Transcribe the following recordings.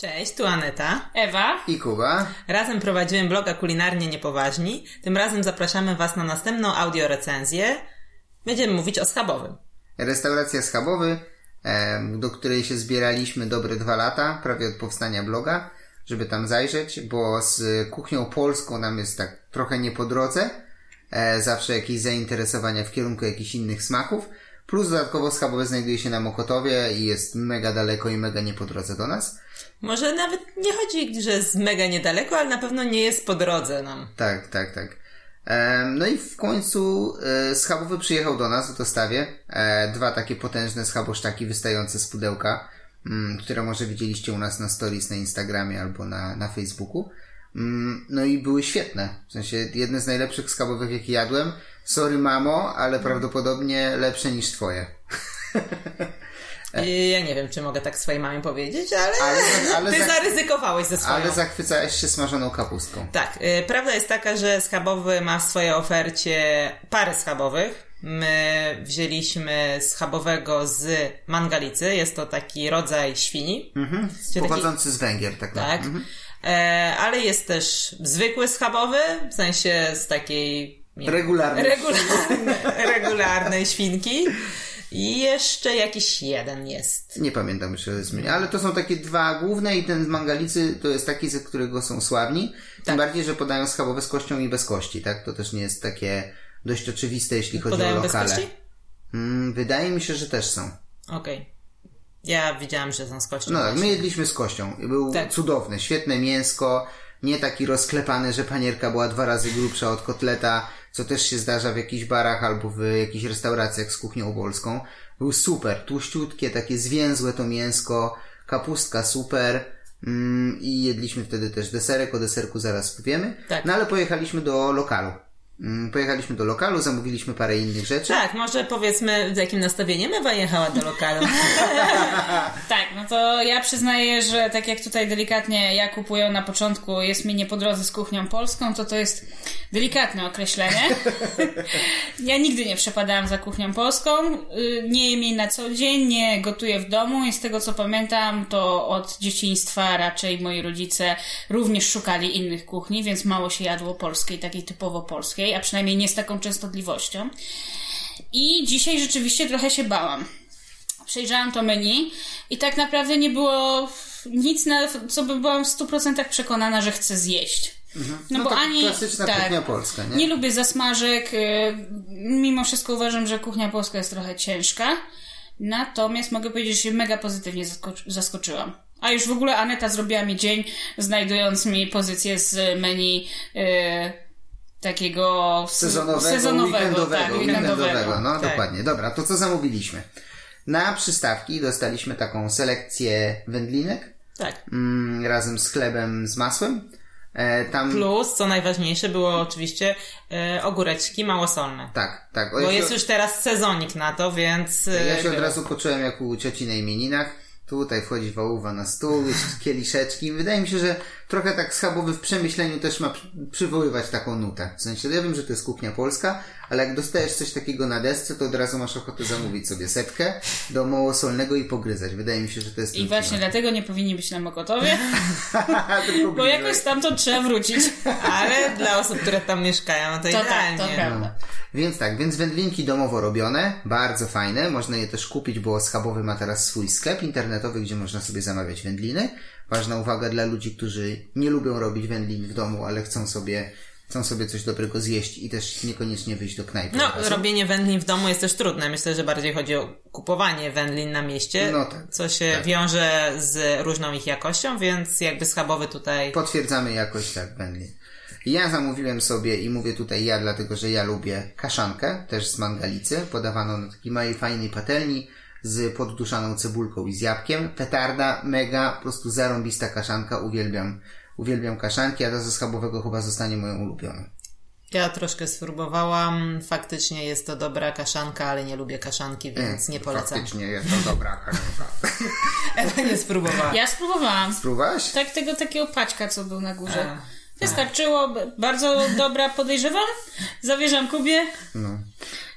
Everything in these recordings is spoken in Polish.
Cześć, tu Aneta. Ewa. I Kuba. Razem prowadzimy bloga Kulinarnie Niepoważni. Tym razem zapraszamy Was na następną audiorecenzję. Będziemy mówić o schabowym. Restauracja Schabowy, do której się zbieraliśmy dobre dwa lata, prawie od powstania bloga, żeby tam zajrzeć, bo z kuchnią polską nam jest tak trochę nie po drodze. E, zawsze jakieś zainteresowania w kierunku jakichś innych smaków. Plus dodatkowo Schabowe znajduje się na Mokotowie i jest mega daleko i mega nie po drodze do nas. Może nawet nie chodzi, że jest mega niedaleko, ale na pewno nie jest po drodze nam. Tak, tak, tak. No i w końcu e, schabowy przyjechał do nas w dostawie. E, Dwa takie potężne schaboszczaki wystające z pudełka, mm, które może widzieliście u nas na stories na Instagramie albo na, na Facebooku. Mm, No i były świetne. W sensie jedne z najlepszych schabowych, jakie jadłem. Sorry mamo, ale prawdopodobnie lepsze niż twoje. Ja nie wiem, czy mogę tak swojej mamie powiedzieć, ale, Ale- ale ty za- zaryzykowałeś ze swoją. Ale zachwycałeś się smażoną kapustką. Tak, y, prawda jest taka, że schabowy ma w swojej ofercie parę schabowych. My wzięliśmy schabowego z mangalicy. Jest to taki rodzaj świni. Mhm. Pochodzący z Węgier, tak Tak. naprawdę. E, ale jest też zwykły schabowy, w sensie z takiej nie, Regularny. regularnej, regularnej świnki. I jeszcze jakiś jeden jest. Nie pamiętam jeszcze zmienia, ale to są takie dwa główne i ten z mangalicy to jest taki, ze którego są sławni. Tym Tak. bardziej, że podają schabowe z kością i bez kości, tak? To też nie jest takie dość oczywiste, jeśli chodzi Podają o bez lokale. kości? Mm, wydaje mi się, że też są. Okej. Ja widziałam, że są z kością. No tak, my jedliśmy z kością. Był Tak. cudowny, świetne mięsko, nie taki rozklepany, że panierka była dwa razy grubsza od kotleta, co też się zdarza w jakichś barach albo w jakichś restauracjach z kuchnią polską. Był super, tłuściutkie, takie zwięzłe to mięsko, kapustka super. Mm, I jedliśmy wtedy też deserek, o deserku zaraz powiemy. Tak. No ale pojechaliśmy do lokalu. Mm, Pojechaliśmy do lokalu, zamówiliśmy parę innych rzeczy. Tak, może powiedzmy, z jakim nastawieniem Ewa jechała do lokalu. Tak, no to ja przyznaję, że tak jak tutaj delikatnie ja kupuję na początku, jest mi nie po drodze z kuchnią polską, to to jest delikatne określenie. ja nigdy nie przepadałam za kuchnią polską, y, nie jem jej na co dzień, nie gotuję w domu i z tego co pamiętam, to od dzieciństwa raczej moi rodzice również szukali innych kuchni, więc mało się jadło polskiej, takiej typowo polskiej, a przynajmniej nie z taką częstotliwością. I dzisiaj rzeczywiście trochę się bałam przejrzałam to menu i tak naprawdę nie było nic, na co by byłam w 100% przekonana, że chcę zjeść. No, No bo tak ani. klasyczna kuchnia polska, nie? Nie lubię zasmażek. y, Mimo wszystko uważam, że kuchnia polska jest trochę ciężka. Natomiast mogę powiedzieć, że się mega pozytywnie zasko- zaskoczyłam. A już w ogóle Aneta zrobiła mi dzień, znajdując mi pozycję z menu y, takiego sezonowego, sezonowego weekendowego, tak, weekendowego. No Tak. dokładnie. Dobra, to co zamówiliśmy? Na przystawki dostaliśmy taką selekcję wędlinek tak. mm, razem z chlebem z masłem. E, tam Plus, co najważniejsze, było oczywiście e, ogóreczki małosolne. tak, tak. O, Bo jest się, już teraz sezonik na to, więc... e, ja się od razu poczułem jak u cioci na imieninach. Tutaj wchodzi wołowa na stół, jest kieliszeczki. Wydaje mi się, że trochę tak schabowy w przemyśleniu też ma przy- przywoływać taką nutę. W sensie, ja wiem, że to jest kuchnia polska, ale jak dostajesz coś takiego na desce, to od razu masz ochotę zamówić sobie setkę do małosolnego i pogryzać. Wydaje mi się, że to jest I właśnie klimat. dlatego nie powinni być na Mokotowie, Tylko bo jakoś stamtąd trzeba wrócić. Ale dla osób, które tam mieszkają, to, To tak, idealnie. to prawda. Więc tak, więc wędlinki domowo robione, bardzo fajne, można je też kupić, bo Schabowy ma teraz swój sklep internetowy, gdzie można sobie zamawiać wędliny. Ważna uwaga dla ludzi, którzy nie lubią robić wędlin w domu, ale chcą sobie, chcą sobie coś dobrego zjeść i też niekoniecznie wyjść do knajpy. No, robienie wędlin w domu jest też trudne. Myślę, że bardziej chodzi o kupowanie wędlin na mieście, No tak, co się tak. wiąże z różną ich jakością, więc jakby schabowy tutaj... Potwierdzamy jakość tak wędlin. Ja zamówiłem sobie i mówię tutaj ja, dlatego że ja lubię kaszankę, też z mangalicy, podawaną na takiej małej fajnej patelni z podduszaną cebulką i z jabłkiem. Petarda, mega, po prostu zarąbista kaszanka, uwielbiam, uwielbiam kaszanki, a ta ze schabowego chyba zostanie moją ulubioną. Ja troszkę spróbowałam. Faktycznie jest to dobra kaszanka, ale nie lubię kaszanki, więc nie polecam. Faktycznie jest to dobra kaszanka. Ewa nie spróbowała. Ja spróbowałam. Spróbowałaś? Tak tego takiego paćka, co był na górze. A, Wystarczyło, b- bardzo dobra podejrzewam. Zawierzam Kubie. No.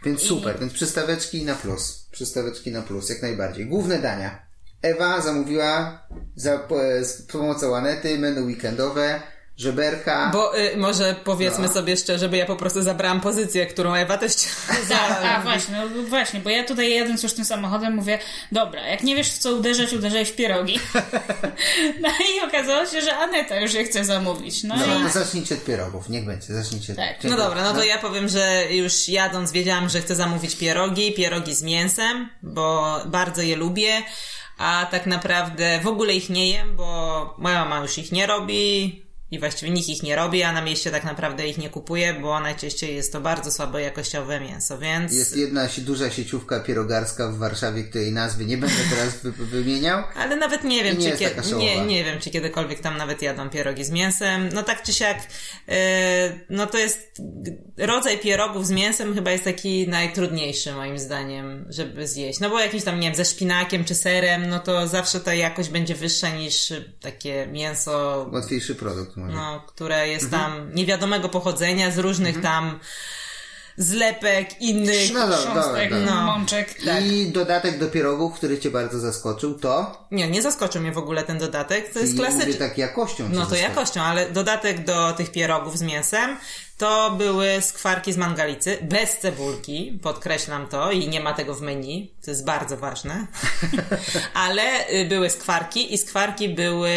Więc super, więc przystaweczki na plus. Przystaweczki na plus, jak najbardziej. Główne dania. Ewa zamówiła za, z pomocą Anety menu weekendowe żeberka. Bo y, może powiedzmy no. sobie szczerze, bo ja po prostu zabrałam pozycję, którą Ewa też chciała. a właśnie, no właśnie, bo ja tutaj jadąc już tym samochodem mówię, dobra, jak nie wiesz w co uderzać, uderzaj w pierogi. no i okazało się, że Aneta już je chce zamówić. No, no i... to zacznijcie od pierogów, niech będzie, zacznijcie tak. No dobra, no to ja powiem, że już jadąc wiedziałam, że chcę zamówić pierogi, pierogi z mięsem, bo bardzo je lubię a tak naprawdę w ogóle ich nie jem, bo moja mama już ich nie robi, i właściwie nikt ich nie robi, a na mieście tak naprawdę ich nie kupuje, bo najczęściej jest to bardzo słabo jakościowe mięso, więc... Jest jedna duża sieciówka pierogarska w Warszawie, której nazwy nie będę teraz wy wymieniał. Ale nawet nie wiem, nie czy nie, nie wiem, czy kiedykolwiek tam nawet jadą pierogi z mięsem. No tak czy siak, yy, no to jest rodzaj pierogów z mięsem chyba jest taki najtrudniejszy moim zdaniem, żeby zjeść. No bo jakiś tam, nie wiem, ze szpinakiem czy serem, no to zawsze ta jakość będzie wyższa niż takie mięso... Łatwiejszy produkt No, które jest mhm. tam niewiadomego pochodzenia z różnych mhm. tam zlepek, innych no, no. mączek. Tak. I dodatek do pierogów, który cię bardzo zaskoczył, to? Nie, nie zaskoczył mnie w ogóle ten dodatek. To jest klasyczny. tak jakością. No to zaskoczył. jakością, ale dodatek do tych pierogów z mięsem to były skwarki z mangalicy, bez cebulki, podkreślam to i nie ma tego w menu, to jest bardzo ważne. ale y, były skwarki i skwarki były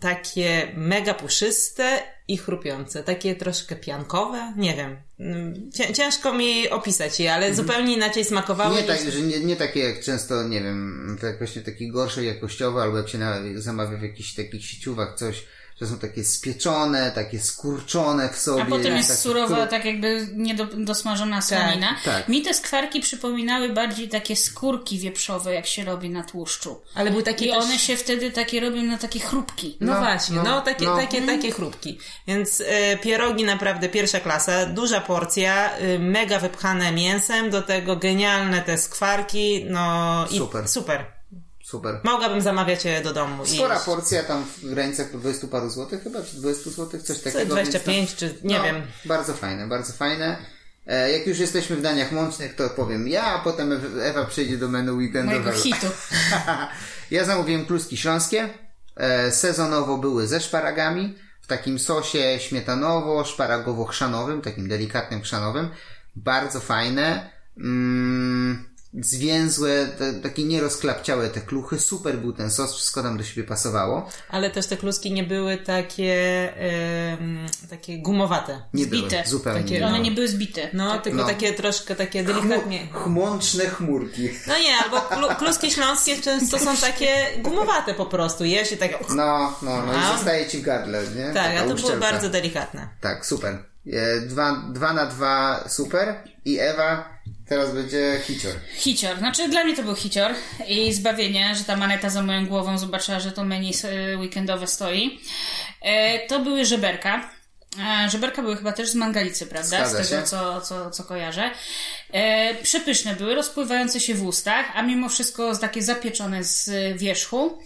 takie mega puszyste i chrupiące, takie troszkę piankowe, nie wiem. Mm, ciężko mi opisać je, ale mhm. zupełnie inaczej smakowały. Nie, tak, że nie, nie takie jak często, nie wiem, właśnie takie gorsze jakościowe, albo jak się na, zamawia w jakichś takich sieciówach coś, że są takie spieczone, takie skurczone w sobie. A potem jest surowa, tak jakby niedosmażona słonina. Tak, tak. Mi te skwarki przypominały bardziej takie skórki wieprzowe, jak się robi na tłuszczu. Ale były takie I też... one się wtedy takie robią na takie chrupki. No, no właśnie, no, no, takie, no. Takie, takie chrupki. Więc y, pierogi naprawdę pierwsza klasa, duża porcja, y, mega wypchane mięsem, do tego genialne te skwarki, no super. i super. Super. Mogłabym zamawiać je do domu. Spora porcja tam w granicach 20 paru złotych chyba, czy 20 złotych, coś takiego. 25 czy nie no, wiem. Bardzo fajne, bardzo fajne. E, jak już jesteśmy w daniach łącznych, to powiem ja, a potem Ewa przejdzie do menu weekendowego. Mojego hitu. ja zamówiłem kluski śląskie. E, sezonowo były ze szparagami, w takim sosie śmietanowo-szparagowo-chrzanowym, takim delikatnym chrzanowym. Bardzo fajne. Mm, zwięzłe, te, takie nierozklapciałe te kluchy. Super był ten sos, wszystko tam do siebie pasowało. Ale też te kluski nie były takie yy, takie gumowate. Nie zbite. Były, zupełnie. Takie, one nie były zbite. No, tylko no. takie troszkę takie delikatnie. chmączne chmurki. No nie, albo klu, kluski śląskie często są takie gumowate po prostu. Jesz i tak... No, no, no i zostaje ci w gardle, nie? Tak, Taka a to uszczelka. było bardzo delikatne. Tak, super. E, dwa, dwa na dwa super. I Ewa Teraz będzie hicior. Hicior. Znaczy dla mnie to był hicior i zbawienie, że ta maneta za moją głową zobaczyła, że to menu weekendowe stoi. E, to były żeberka. E, żeberka były chyba też z mangalicy, prawda? Zgadza z tego, co, co, co kojarzę. E, przepyszne były, rozpływające się w ustach, a mimo wszystko takie zapieczone z wierzchu.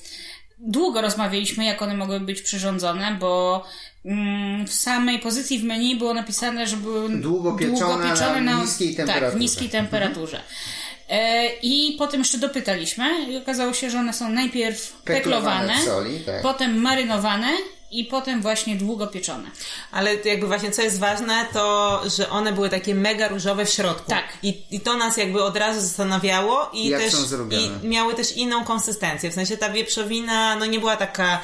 Długo rozmawialiśmy, jak one mogły być przyrządzone, bo Mm, w samej pozycji w menu było napisane, że były długo pieczone, długo pieczone na, niskiej temperaturze. Tak, w niskiej temperaturze. E, I potem jeszcze dopytaliśmy i okazało się, że one są najpierw peklowane, peklowane soli, tak. potem marynowane i potem właśnie długo pieczone. Ale jakby właśnie co jest ważne, to że one były takie mega różowe w środku. Tak. I, i to nas jakby od razu zastanawiało i Jak też i miały też inną konsystencję. W sensie ta wieprzowina no nie była taka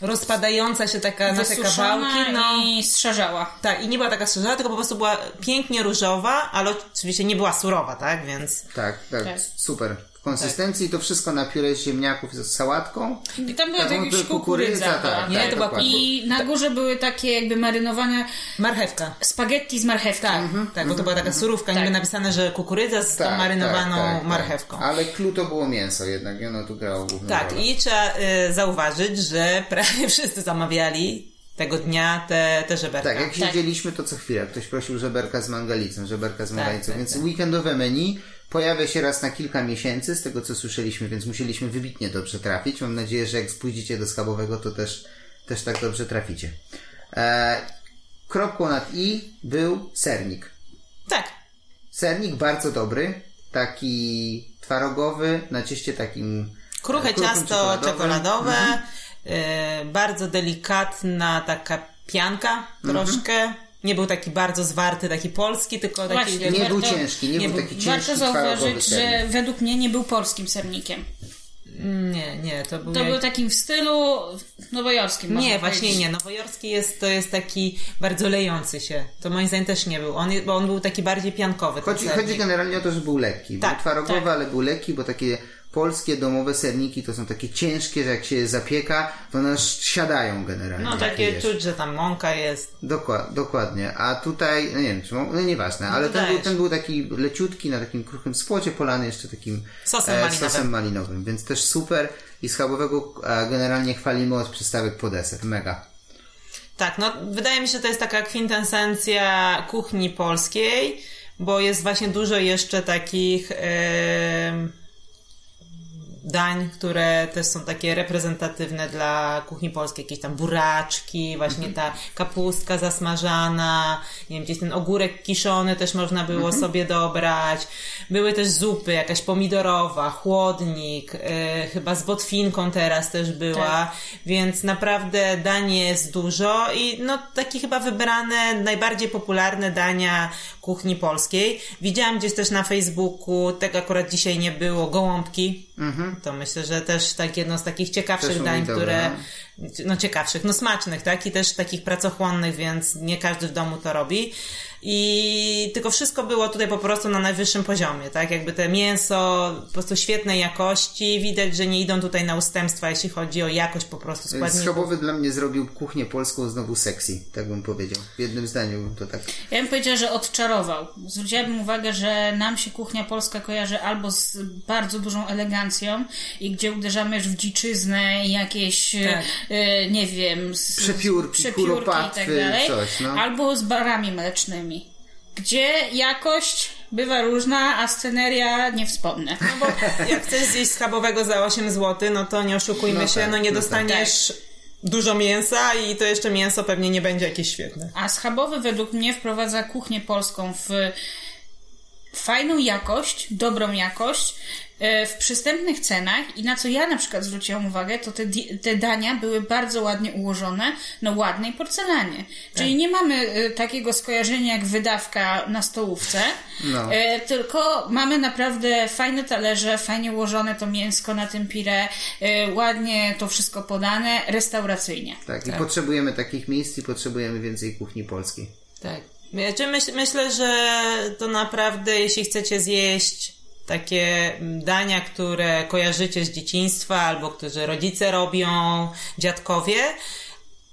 rozpadająca się taka na te kawałki. No. i strzarzała. Tak, i nie była taka strzarzała, tylko po prostu była pięknie różowa, ale oczywiście nie była surowa, tak? Więc... Tak, tak, tak. super konsystencji tak. to wszystko na pióre ziemniaków z sałatką. I tam była jakaś kukurydza. kukurydza tak, nie? Tak, to była I na górze były takie jakby marynowane marchewka. Spaghetti z marchewką. Tak, mhm. tak bo to była taka mhm. surówka, tak. niby napisane, że kukurydza z tak, marynowaną tak, tak, marchewką. Ale clue to było mięso jednak, i ono tu grało główną Tak, rolę. i trzeba y, zauważyć, że prawie wszyscy zamawiali tego dnia te, te żeberka. Tak, jak siedzieliśmy, to co chwilę ktoś prosił żeberka z mangalicą, żeberka z mangalicą, więc weekendowe menu Pojawia się raz na kilka miesięcy, z tego co słyszeliśmy, więc musieliśmy wybitnie dobrze trafić. Mam nadzieję, że jak spójdziecie do schabowego, to też, też tak dobrze traficie. E, kropką nad i był sernik. Tak. Sernik bardzo dobry, taki twarogowy na cieście takim Kruche ciasto czekoladowe, mhm. Y, bardzo delikatna taka pianka mhm. troszkę. Nie był taki bardzo zwarty, taki polski, tylko taki... Właśnie, nie był ciężki, nie, nie był taki ciężki, Warto zauważyć, że według mnie nie był polskim sernikiem. Nie, nie, to był. To jak... był takim w stylu nowojorskim. Nie, właśnie powiedzieć. nie. Nowojorski jest, to jest taki bardzo lejący się. To moim zdaniem też nie był. On, bo on był taki bardziej piankowy. Chodzi, chodzi generalnie o to, że był lekki. Tak, był twarogowy, tak. ale był lekki, bo takie polskie domowe serniki to są takie ciężkie, że jak się je zapieka, to one siadają generalnie. No takie czuć, że tam mąka jest. Dokład, dokładnie. A tutaj, no nie wiem, czy no nieważne, no ale ten był, ten był taki leciutki, na takim kruchym spłocie polany jeszcze takim sosem, e, malinowym. sosem malinowym, więc też super i schabowego e, generalnie chwalimy od przystawek po deser. Mega. Tak, no wydaje mi się, że to jest taka kwintesencja kuchni polskiej, bo jest właśnie dużo jeszcze takich... Yy dań, które też są takie reprezentatywne dla kuchni polskiej, jakieś tam buraczki, właśnie mhm. ta kapustka zasmażana, nie wiem, gdzieś ten ogórek kiszony też można było mhm. sobie dobrać. Były też zupy, jakaś pomidorowa, chłodnik, yy, chyba z botwinką teraz też była, tak. więc naprawdę dań jest dużo i no takie chyba wybrane, najbardziej popularne dania kuchni polskiej. Widziałam gdzieś też na Facebooku, tego akurat dzisiaj nie było, gołąbki. Mhm. To myślę, że też tak jedno z takich ciekawszych dań, które, no. no ciekawszych, no smacznych, tak? I też takich pracochłonnych, więc nie każdy w domu to robi. I tylko wszystko było tutaj po prostu na najwyższym poziomie, tak? Jakby te mięso po prostu świetnej jakości, widać, że nie idą tutaj na ustępstwa, jeśli chodzi o jakość po prostu składników. Schabowy dla mnie zrobił kuchnię polską znowu sexy, tak bym powiedział. W jednym zdaniu to tak. Ja bym powiedziała, że odczarował. Zwróciłabym uwagę, że nam się kuchnia polska kojarzy albo z bardzo dużą elegancją i gdzie uderzamy już w dziczyznę i jakieś, tak. e, nie wiem, z, przepiórki, przepiórki i tak dalej, coś, no. albo z barami mlecznymi gdzie jakość bywa różna, a sceneria nie wspomnę. No bo jak chcesz zjeść schabowego za 8 zł, no to nie oszukujmy no się, tak, no nie no dostaniesz tak. dużo mięsa i to jeszcze mięso pewnie nie będzie jakieś świetne. A schabowy według mnie wprowadza kuchnię polską w fajną jakość, dobrą jakość, E, w przystępnych cenach i na co ja na przykład zwróciłam uwagę, to te, te dania były bardzo ładnie ułożone na ładnej porcelanie. Czyli tak. nie mamy e, takiego skojarzenia jak wydawka na stołówce, no. E, tylko mamy naprawdę fajne talerze, fajnie ułożone to mięsko na tym pire, ładnie to wszystko podane, restauracyjnie. Tak, tak. i potrzebujemy takich miejsc i potrzebujemy więcej kuchni polskiej. Tak. Myślę, myślę, że to naprawdę, jeśli chcecie zjeść takie dania, które kojarzycie z dzieciństwa albo które rodzice robią, dziadkowie,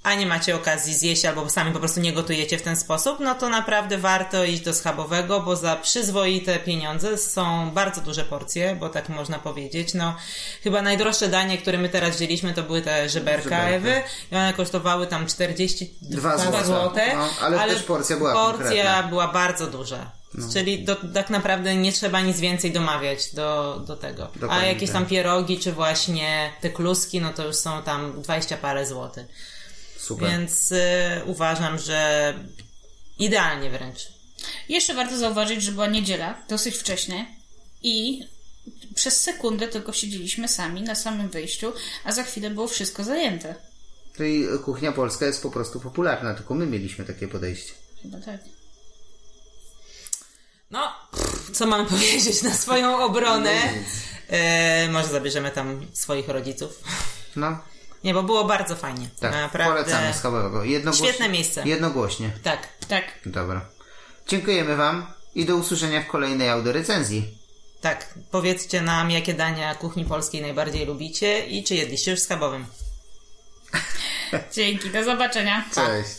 a nie macie okazji zjeść albo sami po prostu nie gotujecie w ten sposób, no to naprawdę warto iść do schabowego, bo za przyzwoite pieniądze są bardzo duże porcje, bo tak można powiedzieć. No, chyba najdroższe danie, które my teraz wzięliśmy, to były te żeberka Ewy i one kosztowały tam 42 zł. No, ale, ale też porcja była Porcja konkretna. była bardzo duża. No. Czyli do, tak naprawdę nie trzeba nic więcej domawiać do, do tego. Dokładnie A jakieś tam tak. pierogi, czy właśnie te kluski, no to już są tam 20 parę złotych. Super. Więc y, uważam, że idealnie wręcz. Jeszcze warto zauważyć, że była niedziela, dosyć wcześnie i przez sekundę tylko siedzieliśmy sami na samym wyjściu, a za chwilę było wszystko zajęte. Czyli kuchnia polska jest po prostu popularna, tylko my mieliśmy takie podejście. Chyba tak. No, co mam powiedzieć na swoją obronę? E, może zabierzemy tam swoich rodziców. No. Nie, bo było bardzo fajnie. Tak, Naprawdę... polecamy schabowego. Jednogłośnie, Świetne miejsce. Jednogłośnie. Tak. Tak. Dobra. Dziękujemy Wam i do usłyszenia w kolejnej audiorecenzji. Tak, powiedzcie nam, jakie dania kuchni polskiej najbardziej lubicie i czy jedliście już schabowym. Dzięki, do zobaczenia. Cześć.